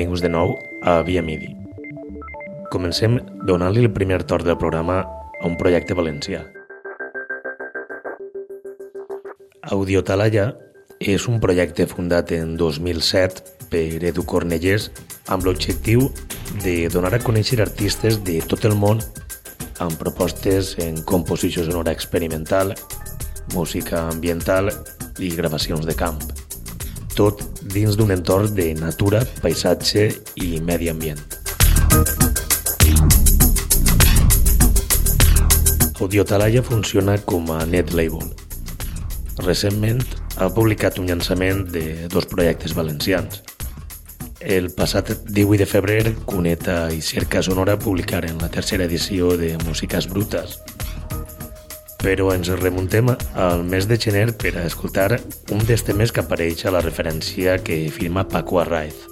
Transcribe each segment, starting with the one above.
Benvinguts de nou a Via Midi. Comencem donant-li el primer torn del programa a un projecte valencià. Audiotalaya és un projecte fundat en 2007 per Edu Cornellers amb l'objectiu de donar a conèixer artistes de tot el món amb propostes en composició sonora experimental, música ambiental i gravacions de camp. Tot dins d'un entorn de natura, paisatge i medi ambient. Audiotalaya funciona com a net label. Recentment ha publicat un llançament de dos projectes valencians. El passat 18 de febrer, Cuneta i Cerca Sonora publicaren la tercera edició de Músiques Brutes, però ens remuntem al mes de gener per a escoltar un dels temes que apareix a la referència que firma Paco Arraiz.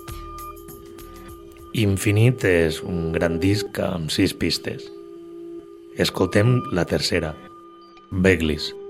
Infinit és un gran disc amb sis pistes. Escoltem la tercera, Beglis. De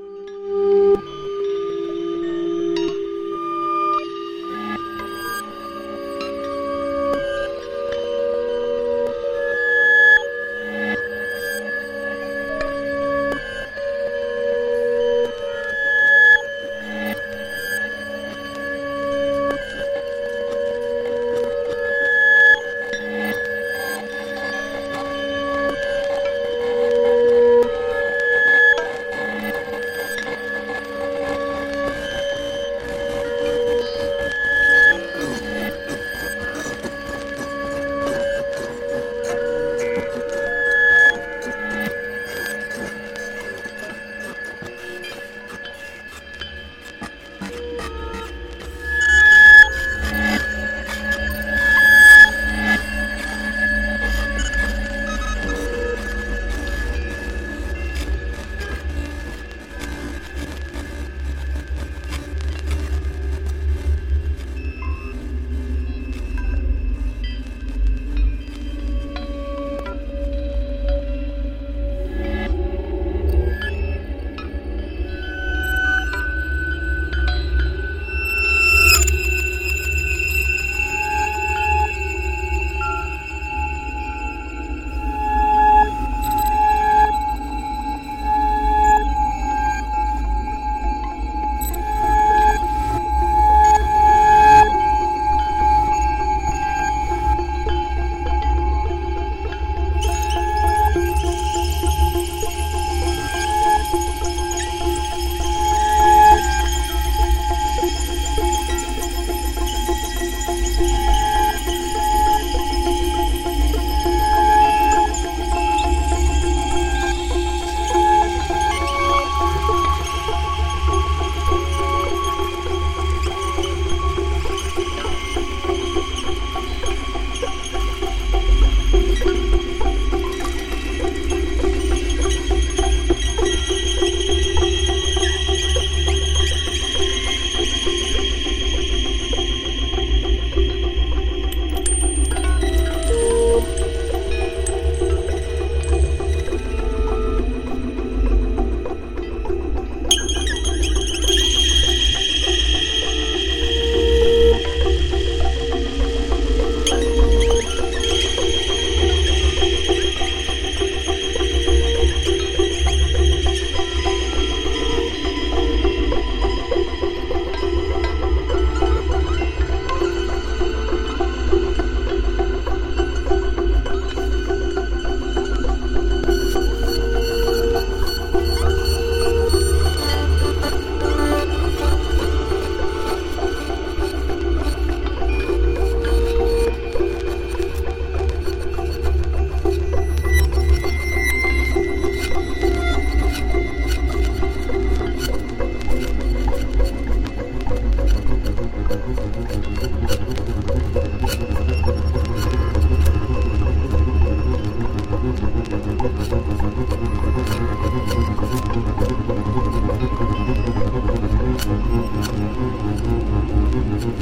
Thank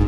you.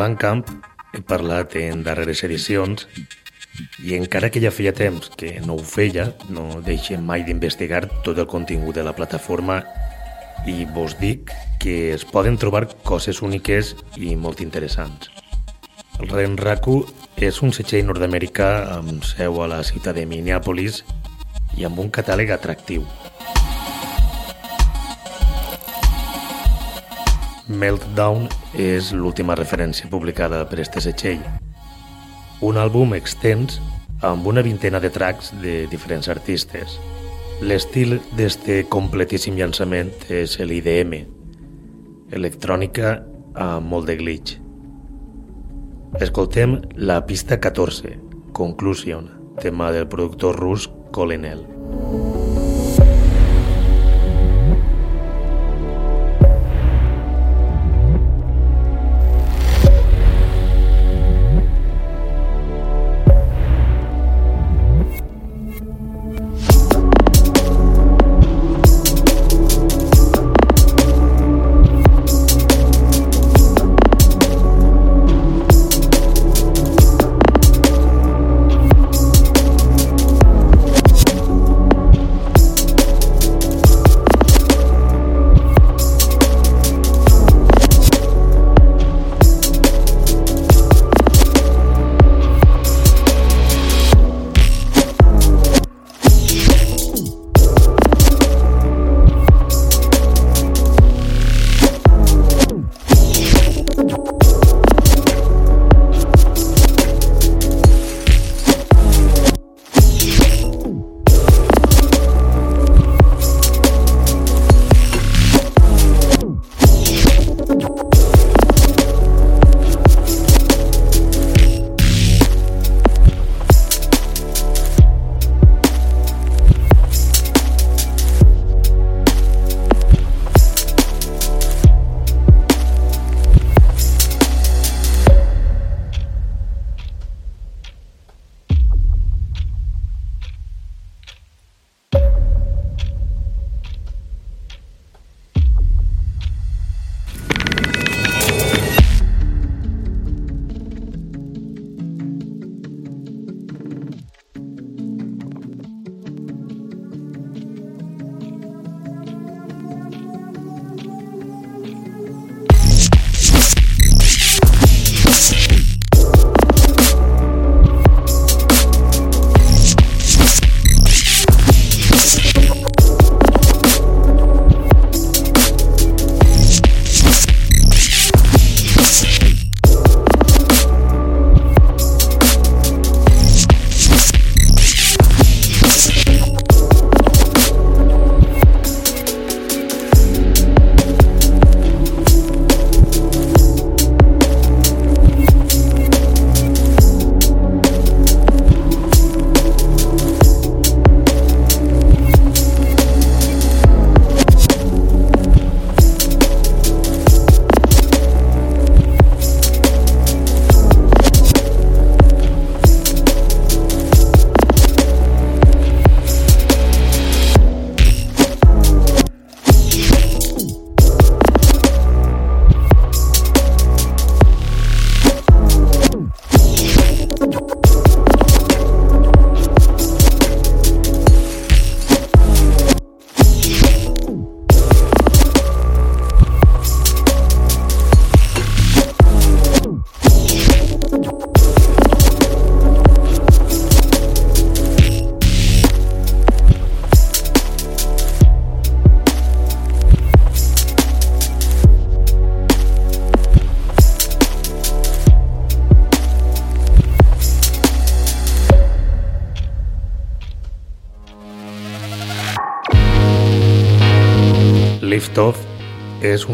Bandcamp he parlat en darreres edicions i encara que ja feia temps que no ho feia, no deixem mai d'investigar tot el contingut de la plataforma i vos dic que es poden trobar coses úniques i molt interessants. El Renraku és un setxell nord-americà amb seu a la ciutat de Minneapolis i amb un catàleg atractiu. Meltdown és l'última referència publicada per este setxell. Un àlbum extens amb una vintena de tracks de diferents artistes. L'estil d'este completíssim llançament és l'IDM, electrònica amb molt de glitch. Escoltem la pista 14, Conclusion, tema del productor rus Colenel.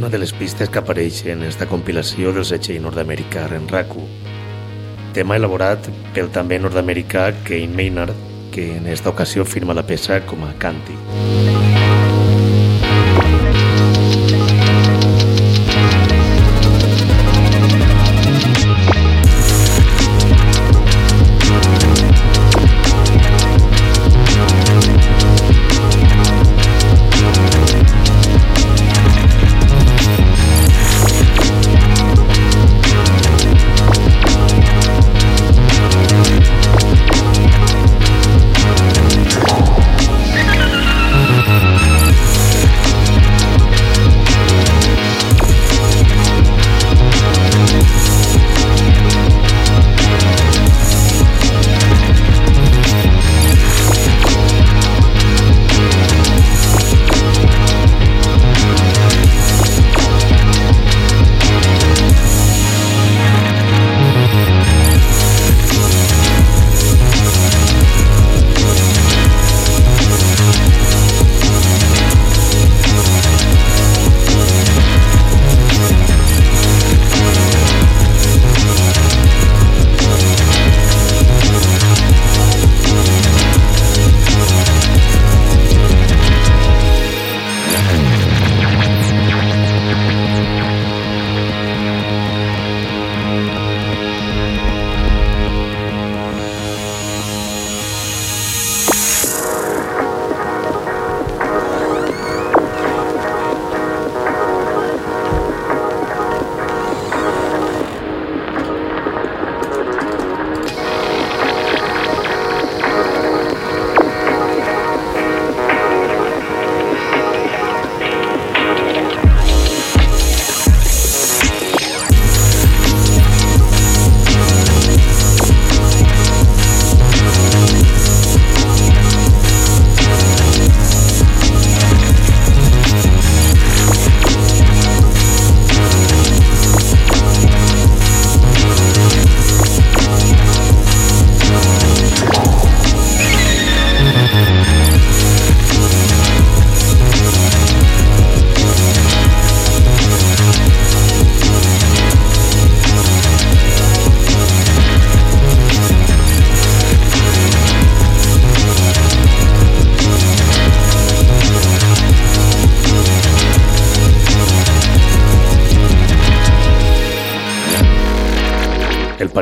Una de les pistes que apareix en esta compilació del setxell nord-americà Renraku. Tema elaborat pel també nord-americà Kane Maynard, que en esta ocasió firma la peça com a Canti.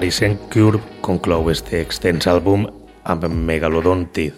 Parisian Curve conclou este extens àlbum amb Megalodon Teeth.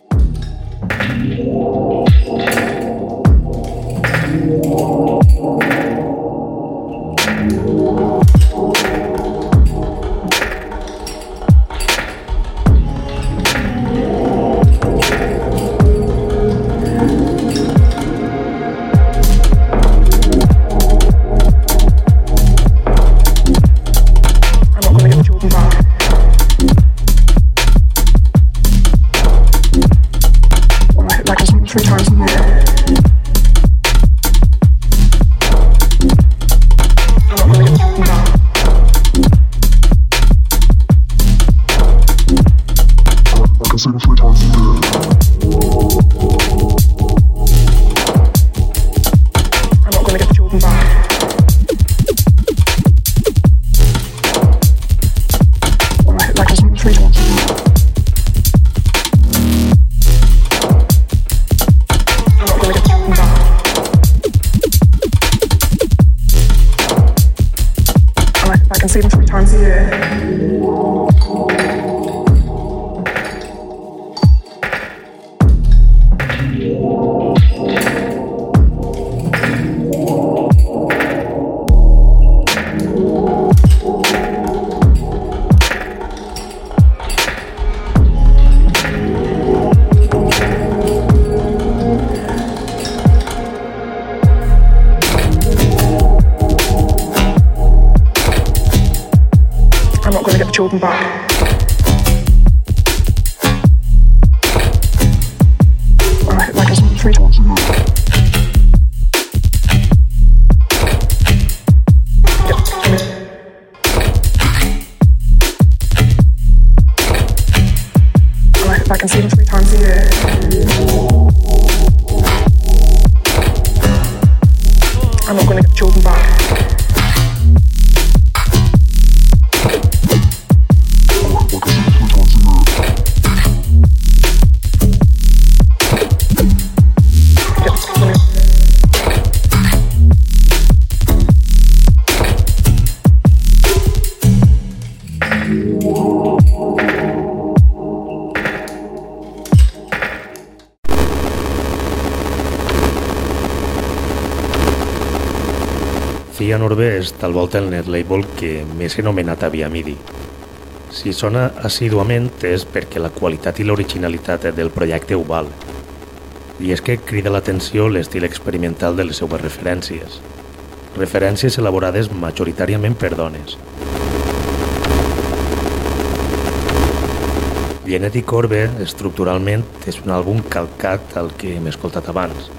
Orbe és tal volta el net label que més anomenat havia MIDI. Si sona assíduament és perquè la qualitat i l'originalitat del projecte ho val. I és que crida l'atenció l'estil experimental de les seues referències. Referències elaborades majoritàriament per dones. Genetic Orbe, estructuralment, és un àlbum calcat al que hem escoltat abans.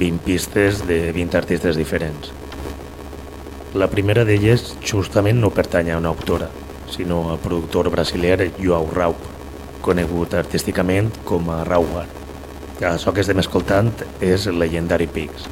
20 pistes de 20 artistes diferents. La primera d'elles justament no pertany a una autora, sinó al productor brasiler Joao Raup, conegut artísticament com a Rauwar. Això que estem escoltant és Legendary Pigs.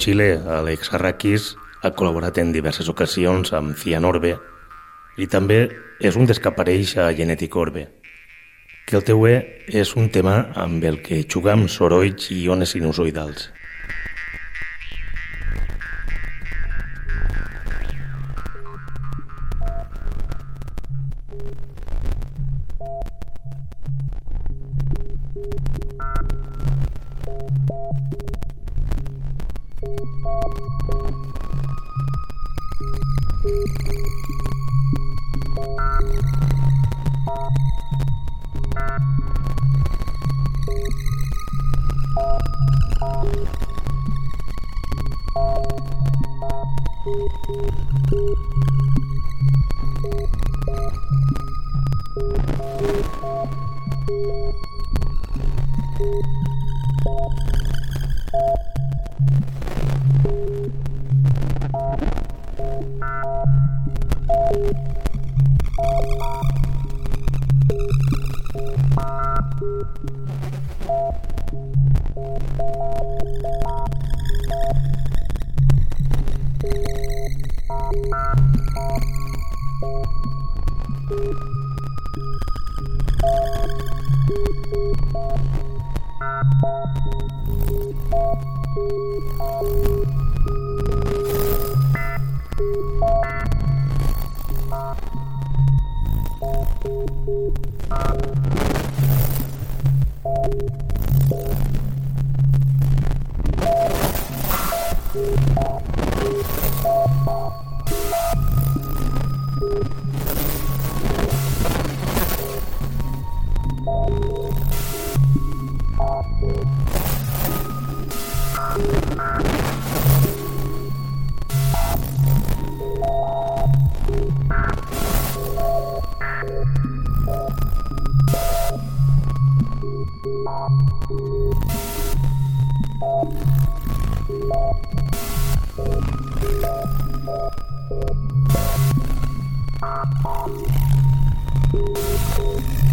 Xilè Alex Arrakis ha col·laborat en diverses ocasions amb Cian Orbe i també és un dels que apareix a Genetic Orbe. Que el teu és un tema amb el que juga amb sorolls i ones sinusoidals.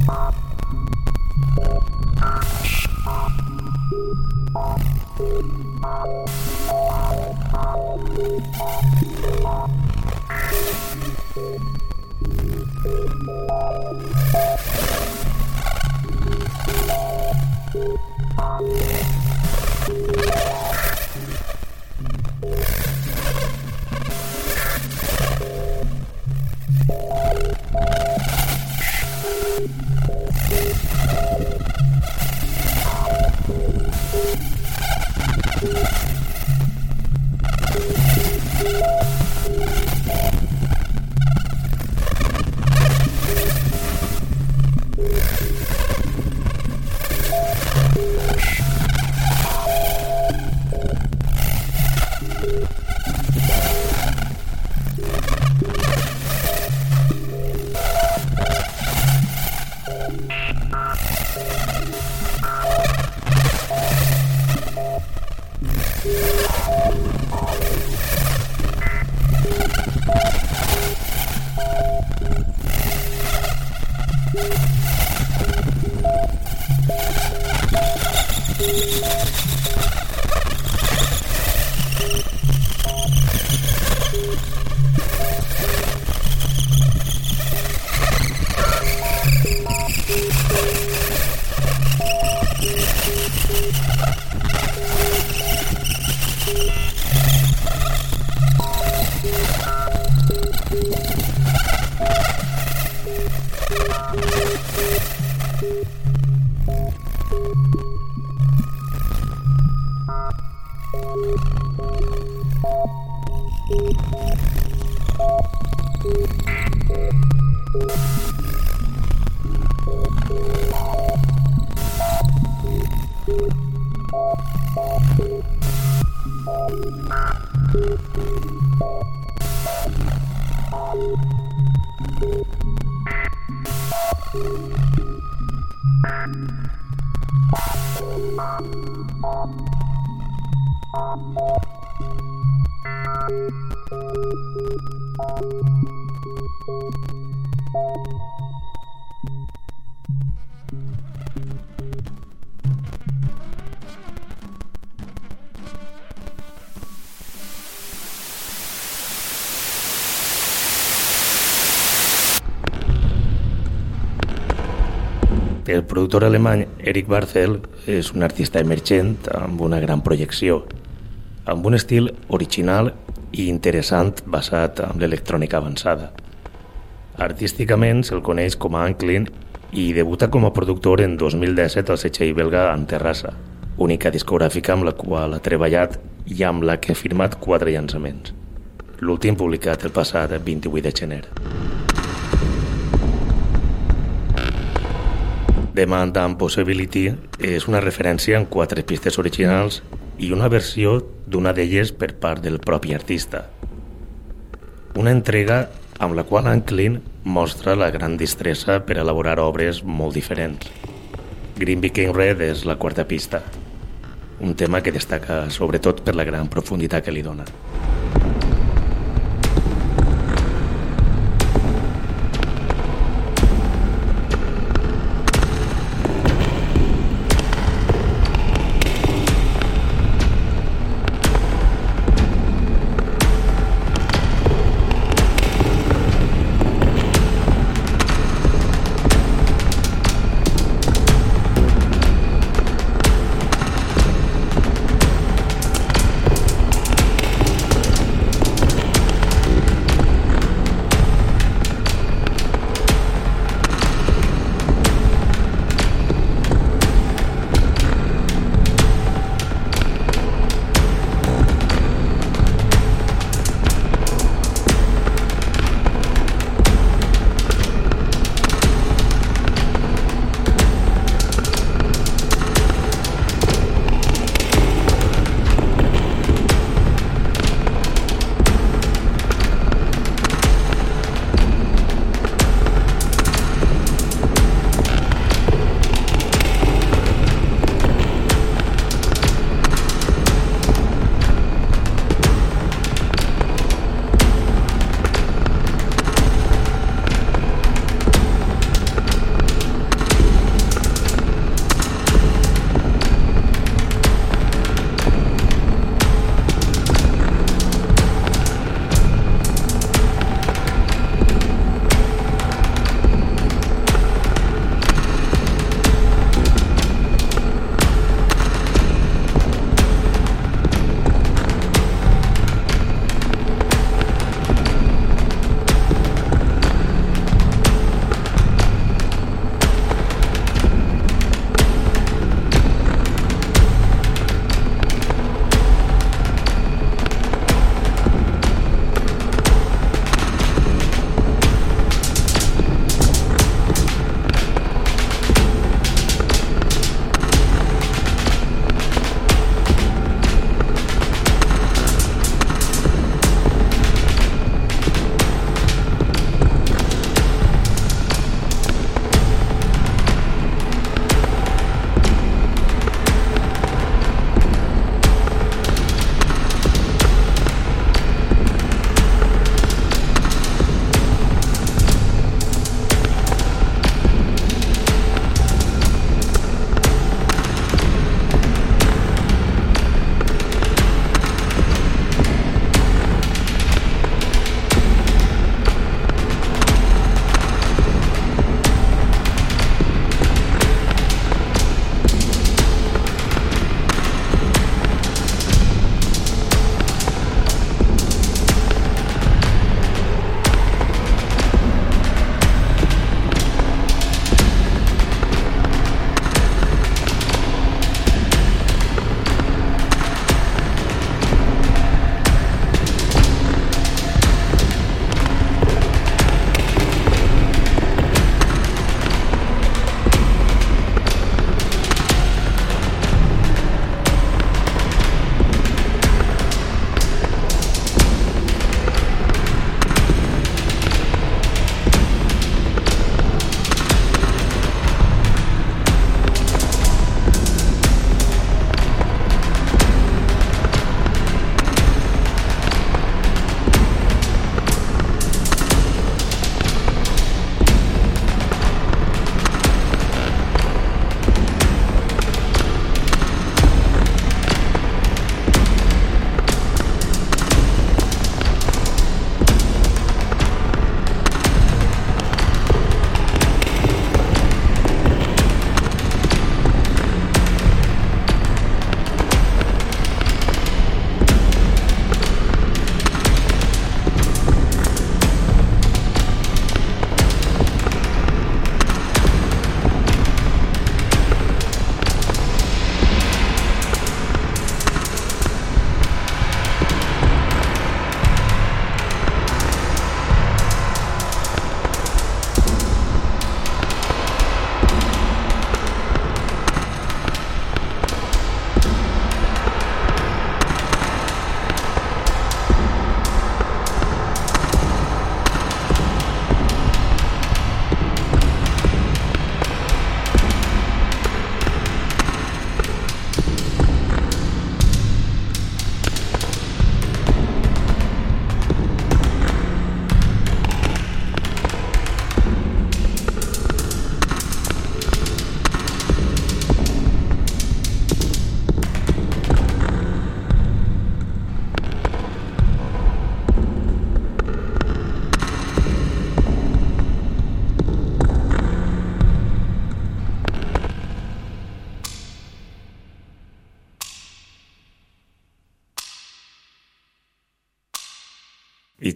El Thank you. Productor alemany Eric Barzel és un artista emergent amb una gran projecció, amb un estil original i interessant basat en l'electrònica avançada. Artísticament se'l coneix com a Anklin i debuta com a productor en 2017 al setxell belga Terrassa, única discogràfica amb la qual ha treballat i amb la que ha firmat quatre llançaments. L'últim publicat el passat 28 de gener. Demand and Possibility és una referència en quatre pistes originals i una versió d'una d'elles per part del propi artista. Una entrega amb la qual Anklin mostra la gran distressa per elaborar obres molt diferents. Green Became Red és la quarta pista, un tema que destaca sobretot per la gran profunditat que li dona.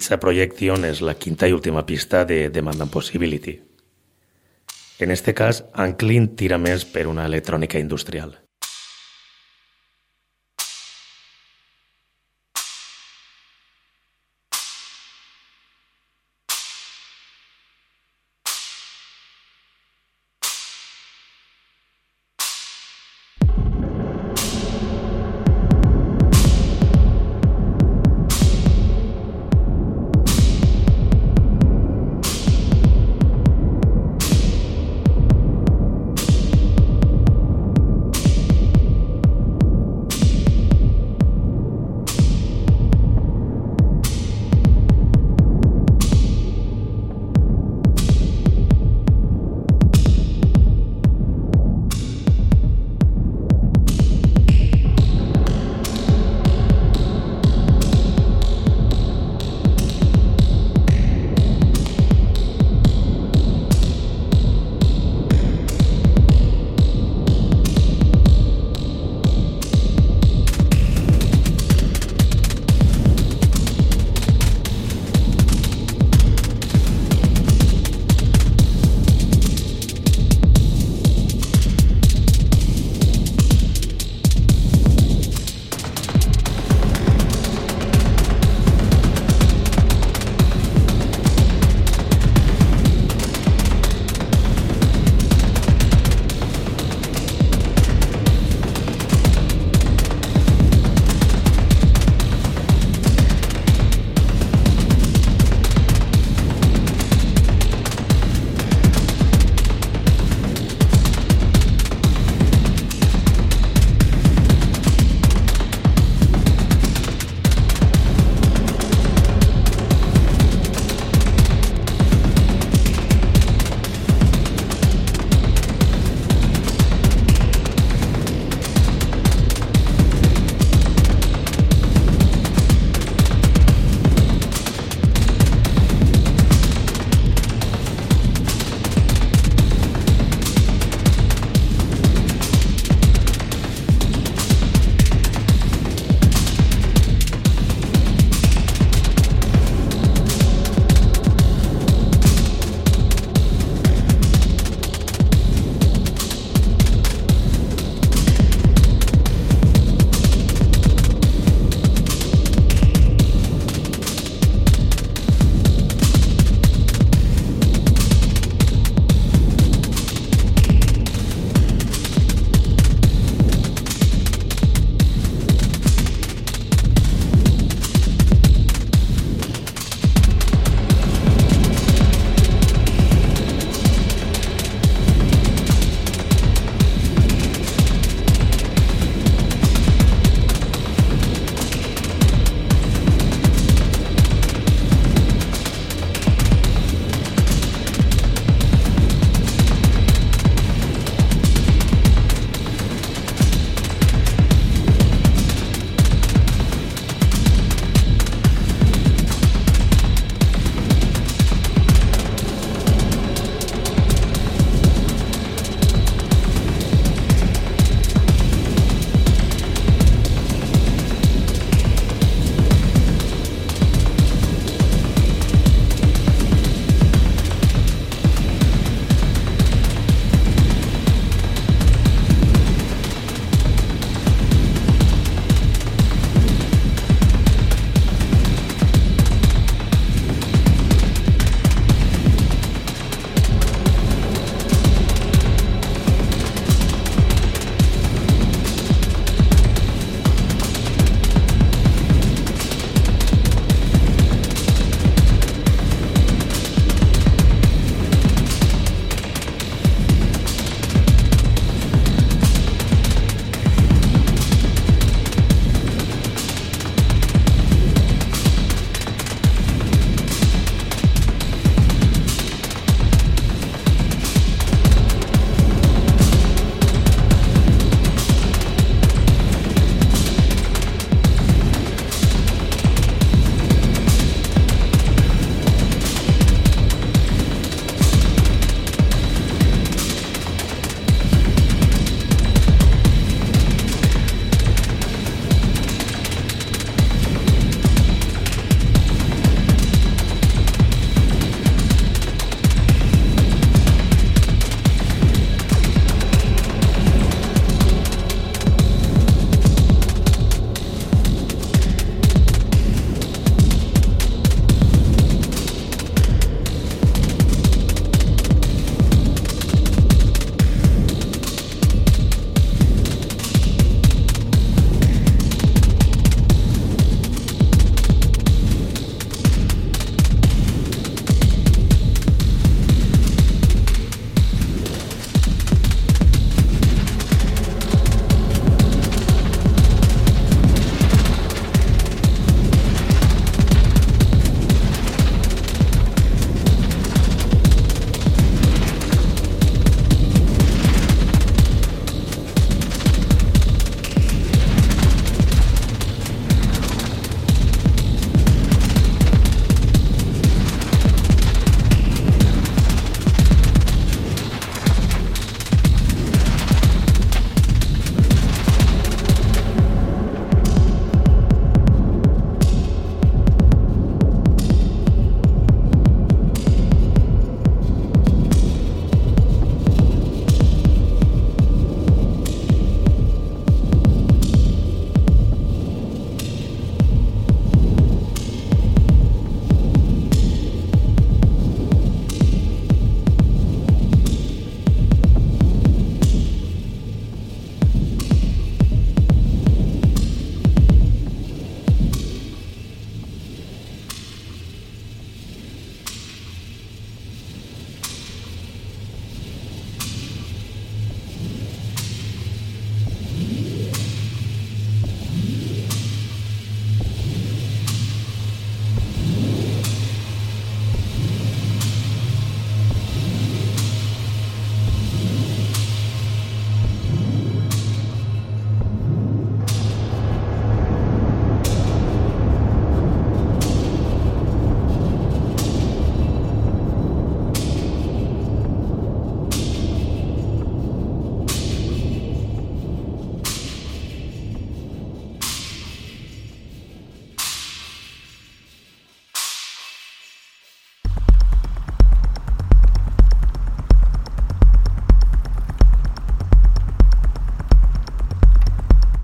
It's a Projection és la quinta i última pista de Demand and Possibility. En este cas, Anklin tira més per una electrònica industrial.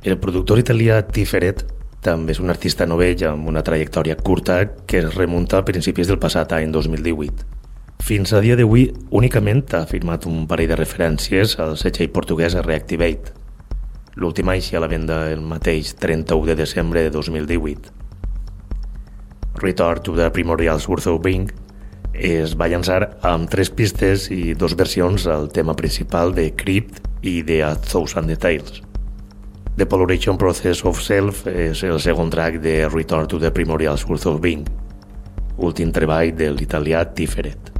El productor italià Tiferet també és un artista novell amb una trajectòria curta que es remunta a principis del passat any 2018. Fins a dia d'avui, únicament ha firmat un parell de referències al setxell portuguès Reactivate. L'última així a la venda el mateix 31 de desembre de 2018. Return to the Primordials Worth of Being es va llançar amb tres pistes i dos versions al tema principal de Crypt i de A Thousand Details. The Polarization Process of Self és el segon track de Return to the Primordial Source of Being, últim treball de l'italià Tiferet.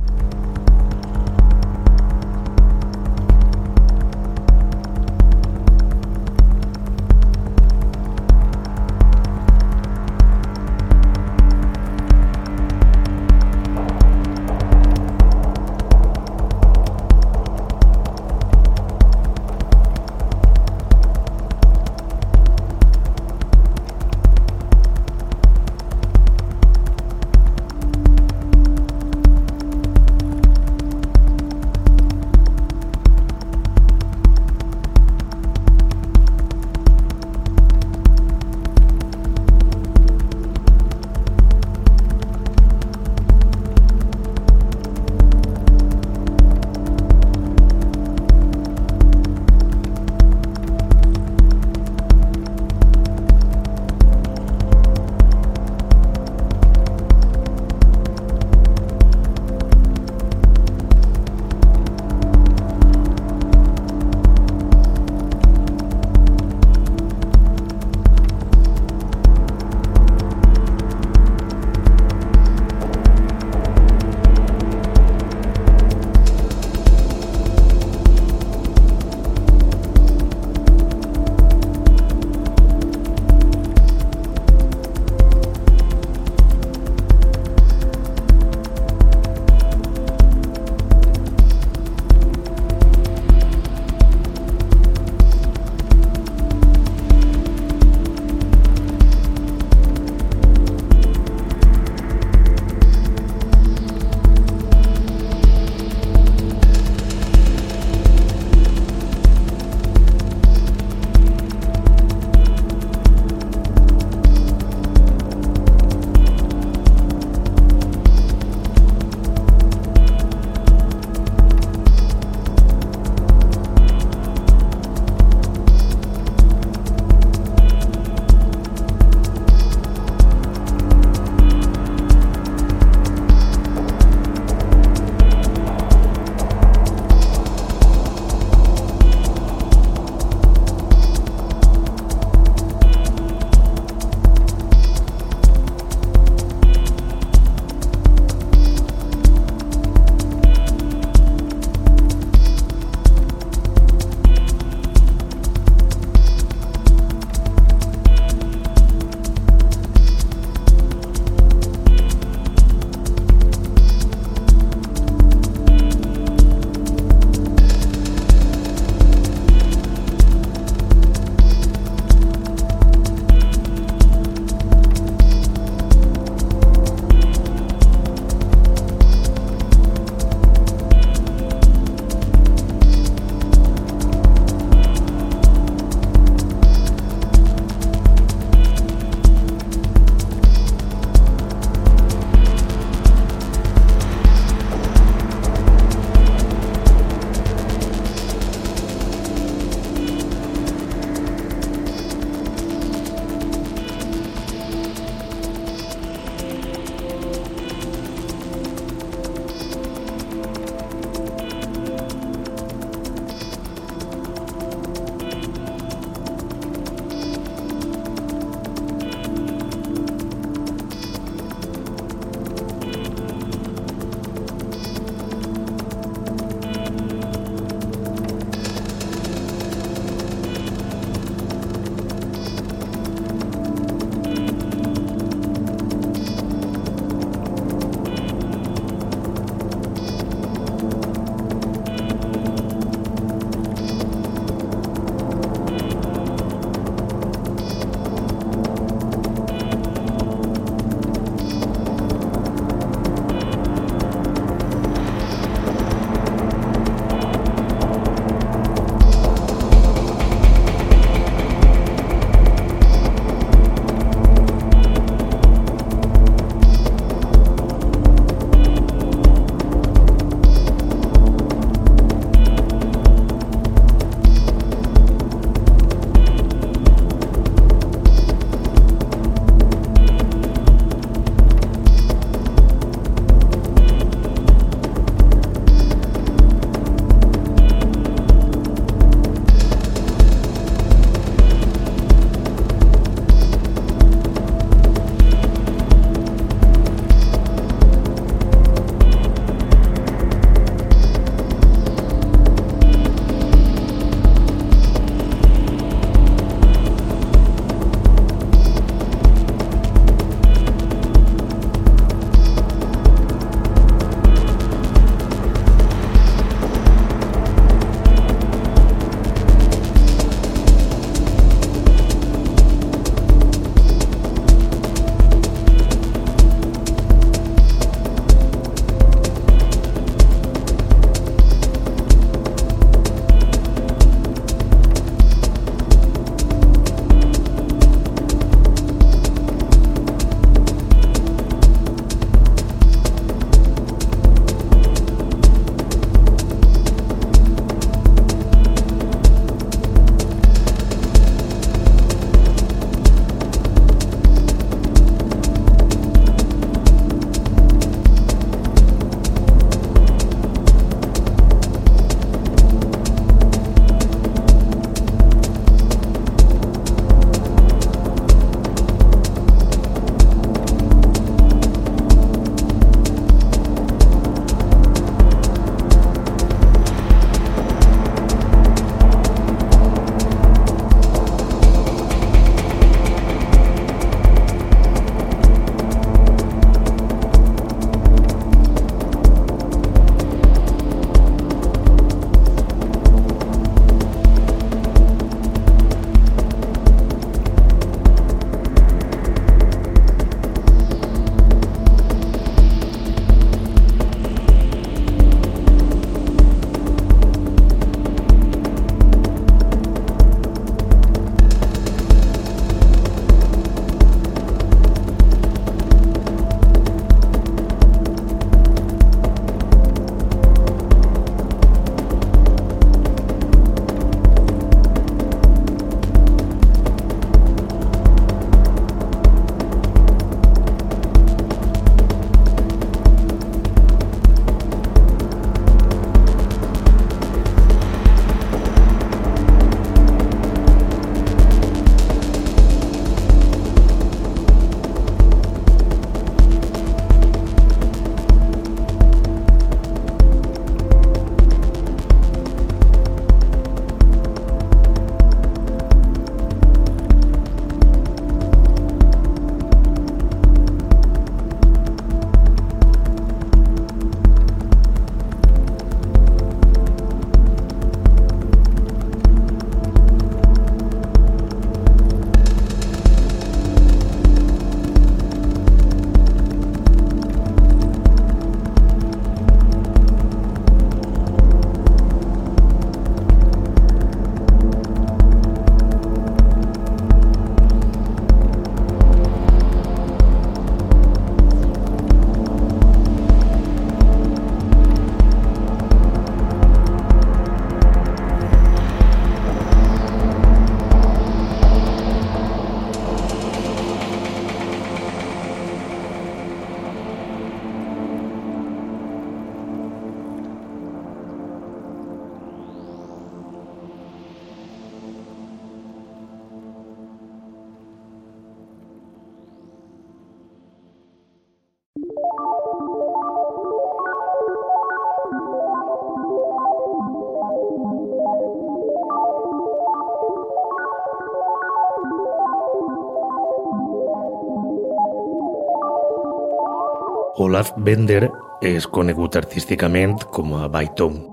Olaf Bender és conegut artísticament com a Bytone.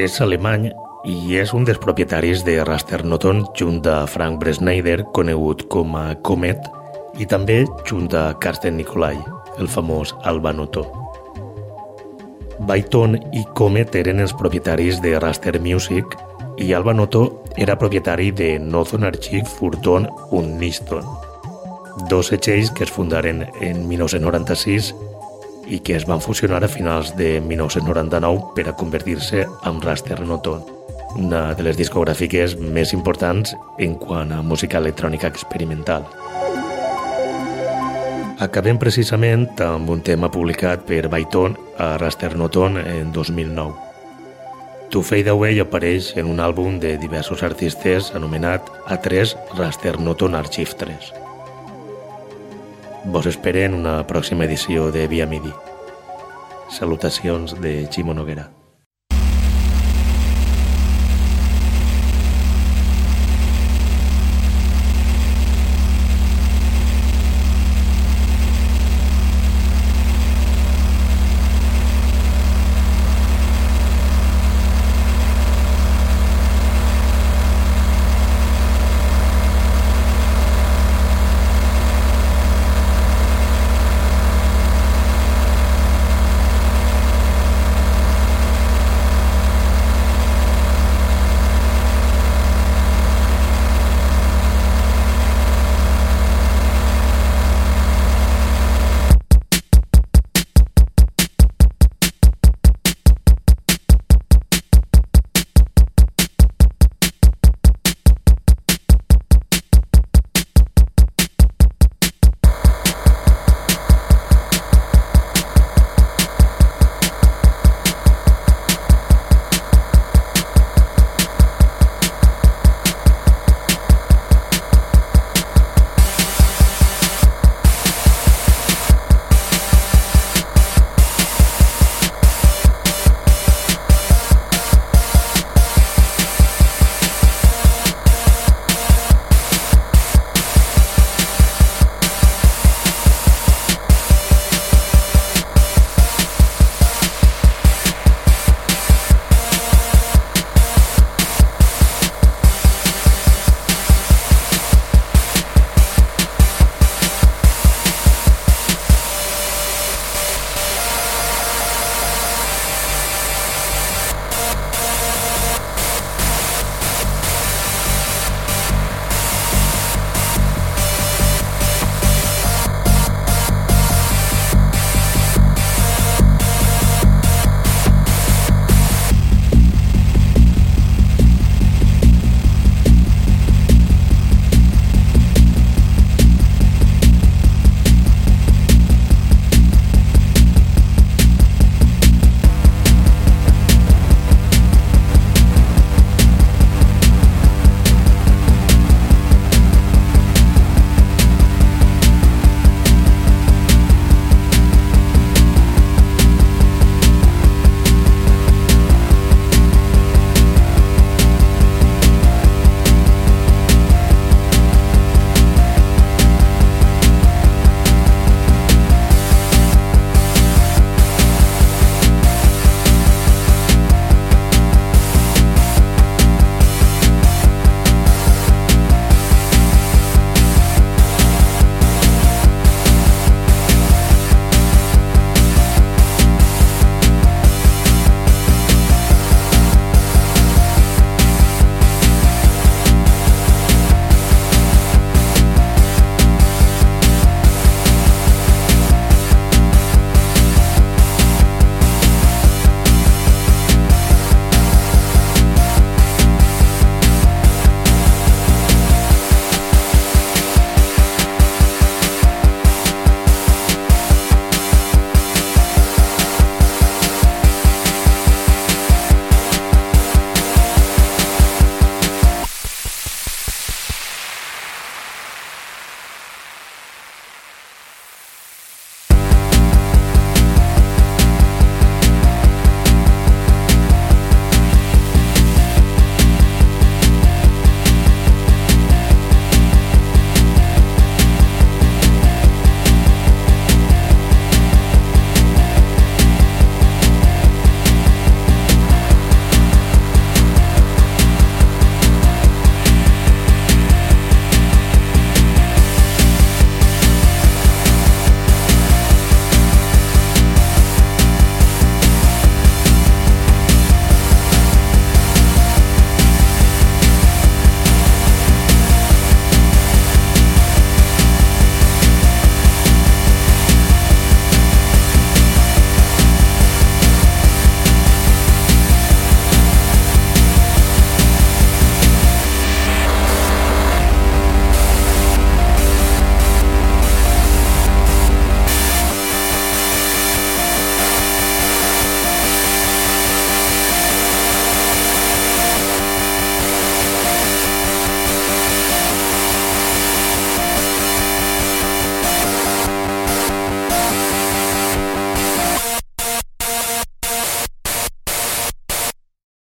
És alemany i és un dels propietaris de Rasternoton junt a Frank Bresneider, conegut com a Comet, i també junt a Karsten Nikolai, el famós Alba Noto. Byton i Comet eren els propietaris de Raster Music i Alba Noto era propietari de Northern Archive Furton und Niston, dos setxells que es fundaren en 1996 i que es van fusionar a finals de 1999 per a convertir-se en Raster Noton, una de les discogràfiques més importants en quant a música electrònica experimental. Acabem precisament amb un tema publicat per Byton a Raster Noton en 2009. To Fade Away apareix en un àlbum de diversos artistes anomenat A3 Raster Noton Archive 3. Vos esperen una pròxima edició de Via Midi. Salutacions de Ximo Noguera.